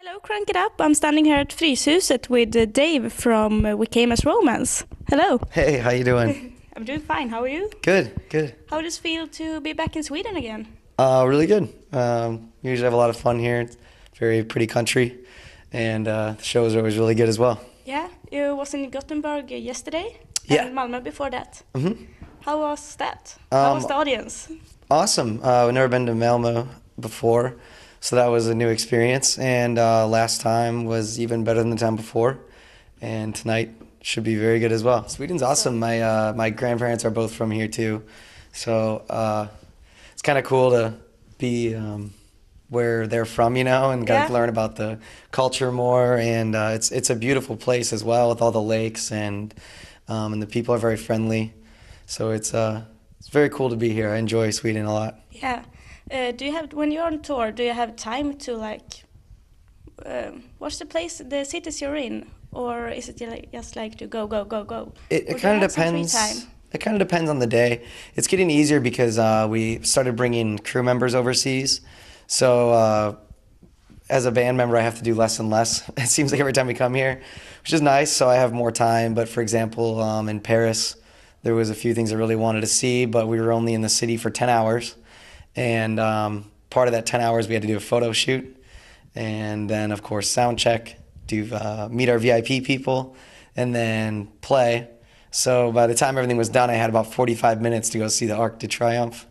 Hello, Crank It Up. I'm standing here at Fryshuset with uh, Dave from uh, We Came As Romans. Hello. Hey, how you doing? I'm doing fine. How are you? good, good. How does it feel to be back in Sweden again? Uh, really good. Um, usually have a lot of fun here. It's very pretty country, and uh, the shows are always really good as well. Yeah, you was in Gothenburg yesterday Yeah. and Malmö before that. hmm How was that? How was Um, the audience? Awesome. Uh, I've never been to Malmo before, so that was a new experience. And uh, last time was even better than the time before, and tonight should be very good as well. Sweden's awesome. My uh, my grandparents are both from here too, so uh, it's kind of cool to be um, where they're from, you know, and kind Yeah. of learn about the culture more. And uh, it's it's a beautiful place as well with all the lakes and um, and the people are very friendly. So it's uh it's very cool to be here. I enjoy Sweden a lot. Yeah. Uh, do you have when you're on tour? Do you have time to like? Um, what's the place, the cities you're in, or is it ju- just like to go, go, go, go? It, Or do you it kind of depends. It kind of depends on the day. It's getting easier because uh, we started bringing crew members overseas. So uh, as a band member, I have to do less and less. It seems like every time we come here, which is nice. So I have more time. But for example, um, in Paris, there was a few things I really wanted to see, but we were only in the city for 10 hours. And um, part of that 10 hours, we had to do a photo shoot. And then, of course, sound check, do uh, meet our VIP people, and then play. So by the time everything was done, I had about 45 minutes to go see the Arc de Triomphe.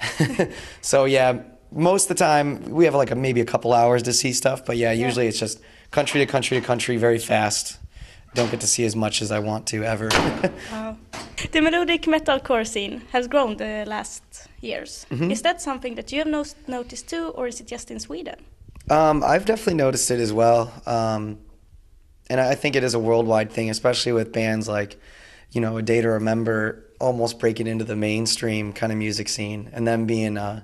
so yeah, most of the time we have like a, maybe a couple hours to see stuff, but yeah, usually it's just country to country to country, very fast. Don't get to see as much as I want to ever. Wow. The melodic metalcore scene has grown the last years. Mm-hmm. Is that something that you have no- noticed too, or is it just in Sweden? Um, I've definitely noticed it as well. Um, and I think it is a worldwide thing, especially with bands like, you know, A Day to Remember almost breaking into the mainstream kind of music scene and them being uh,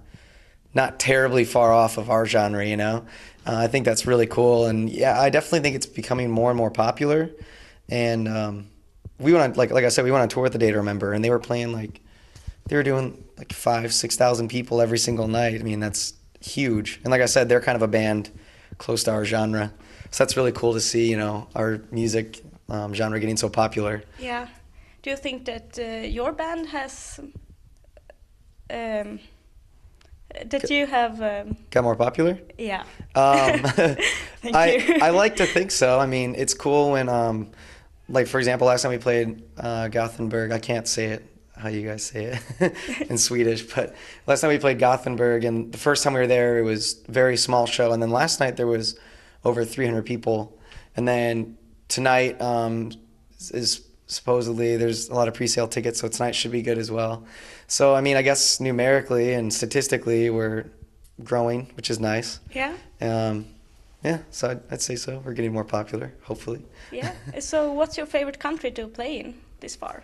not terribly far off of our genre, you know? Uh, I think that's really cool. And yeah, I definitely think it's becoming more and more popular. And um, we went on, like, like I said, we went on tour with the Day to Remember and they were playing like, they were doing like five, 6,000 people every single night. I mean, that's huge. And like I said, they're kind of a band close to our genre. So that's really cool to see, you know, our music um, genre getting so popular. Yeah. Do you think that uh, your band has um, that you have? Um, Got more popular? yeah. Um, Thank I, you. I like to think so. I mean, it's cool when, um, like, for example, last time we played uh, Gothenburg, I can't say it how you guys say it in Swedish, but last time we played Gothenburg, and the first time we were there, it was very small show. And then last night, there was over 300 people. And then tonight um, is supposedly there's a lot of pre-sale tickets, so tonight should be good as well. So, I mean, I guess numerically and statistically, we're growing, which is nice. Yeah. Um, yeah, so I'd, I'd say so. We're getting more popular, hopefully. Yeah. so, what's your favorite country to play in this far?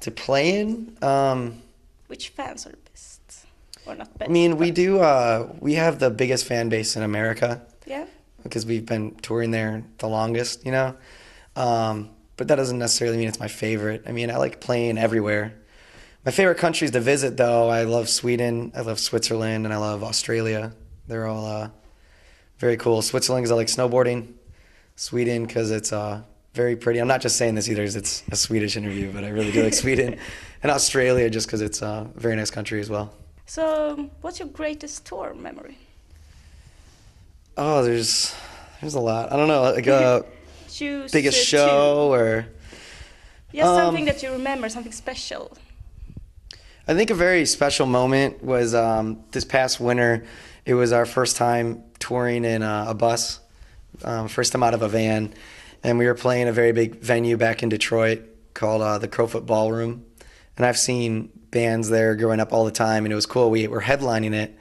To play in, um, Which fans are best, or not best? I mean, we do. Uh, we have the biggest fan base in America Yeah. because we've been touring there the longest, you know. Um, but that doesn't necessarily mean it's my favorite. I mean, I like playing everywhere. My favorite countries to visit, though, I love Sweden, I love Switzerland, and I love Australia. They're all uh, very cool. Switzerland because I like snowboarding. Sweden because it's uh, very pretty. I'm not just saying this either; it's a Swedish interview, but I really do like Sweden, and Australia just because it's a very nice country as well. So, what's your greatest tour memory? Oh, there's there's a lot. I don't know, like uh, Choose biggest uh, show or. Two. Yes, something Um, that you remember, something special. I think a very special moment was um, this past winter. It was our first time touring in a, a bus, um, first time out of a van, and we were playing a very big venue back in Detroit called uh, the Crofoot Ballroom. And I've seen bands there growing up all the time, and it was cool. We were headlining it,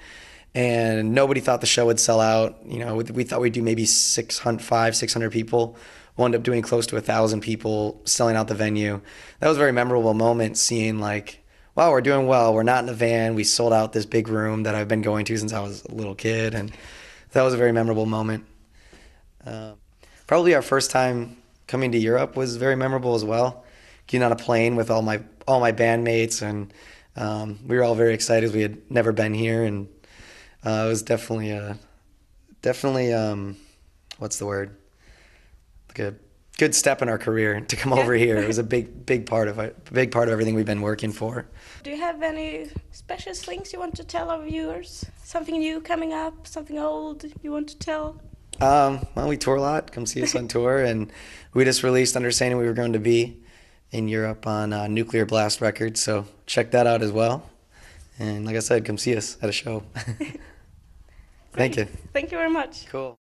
and nobody thought the show would sell out. You know, we, we thought we'd do maybe 600, 500, 600 people. Wound up doing close to a thousand people, selling out the venue. That was a very memorable moment, seeing like wow, we're doing well. We're not in a van. We sold out this big room that I've been going to since I was a little kid, and that was a very memorable moment. Uh, probably our first time coming to Europe was very memorable as well. Getting on a plane with all my all my bandmates, and um, we were all very excited. We had never been here, and uh, it was definitely a definitely um, what's the word? Like a good step in our career to come over here. It was a big, big part of a big part of everything we've been working for. Do you have any special things you want to tell our viewers? Something new coming up? Something old you want to tell? Um, well, we tour a lot. Come see us on tour, and we just released "Understanding We Were Going to Be" in Europe on uh, Nuclear Blast Records. So check that out as well. And like I said, come see us at a show. Thank you. Thank you very much. Cool.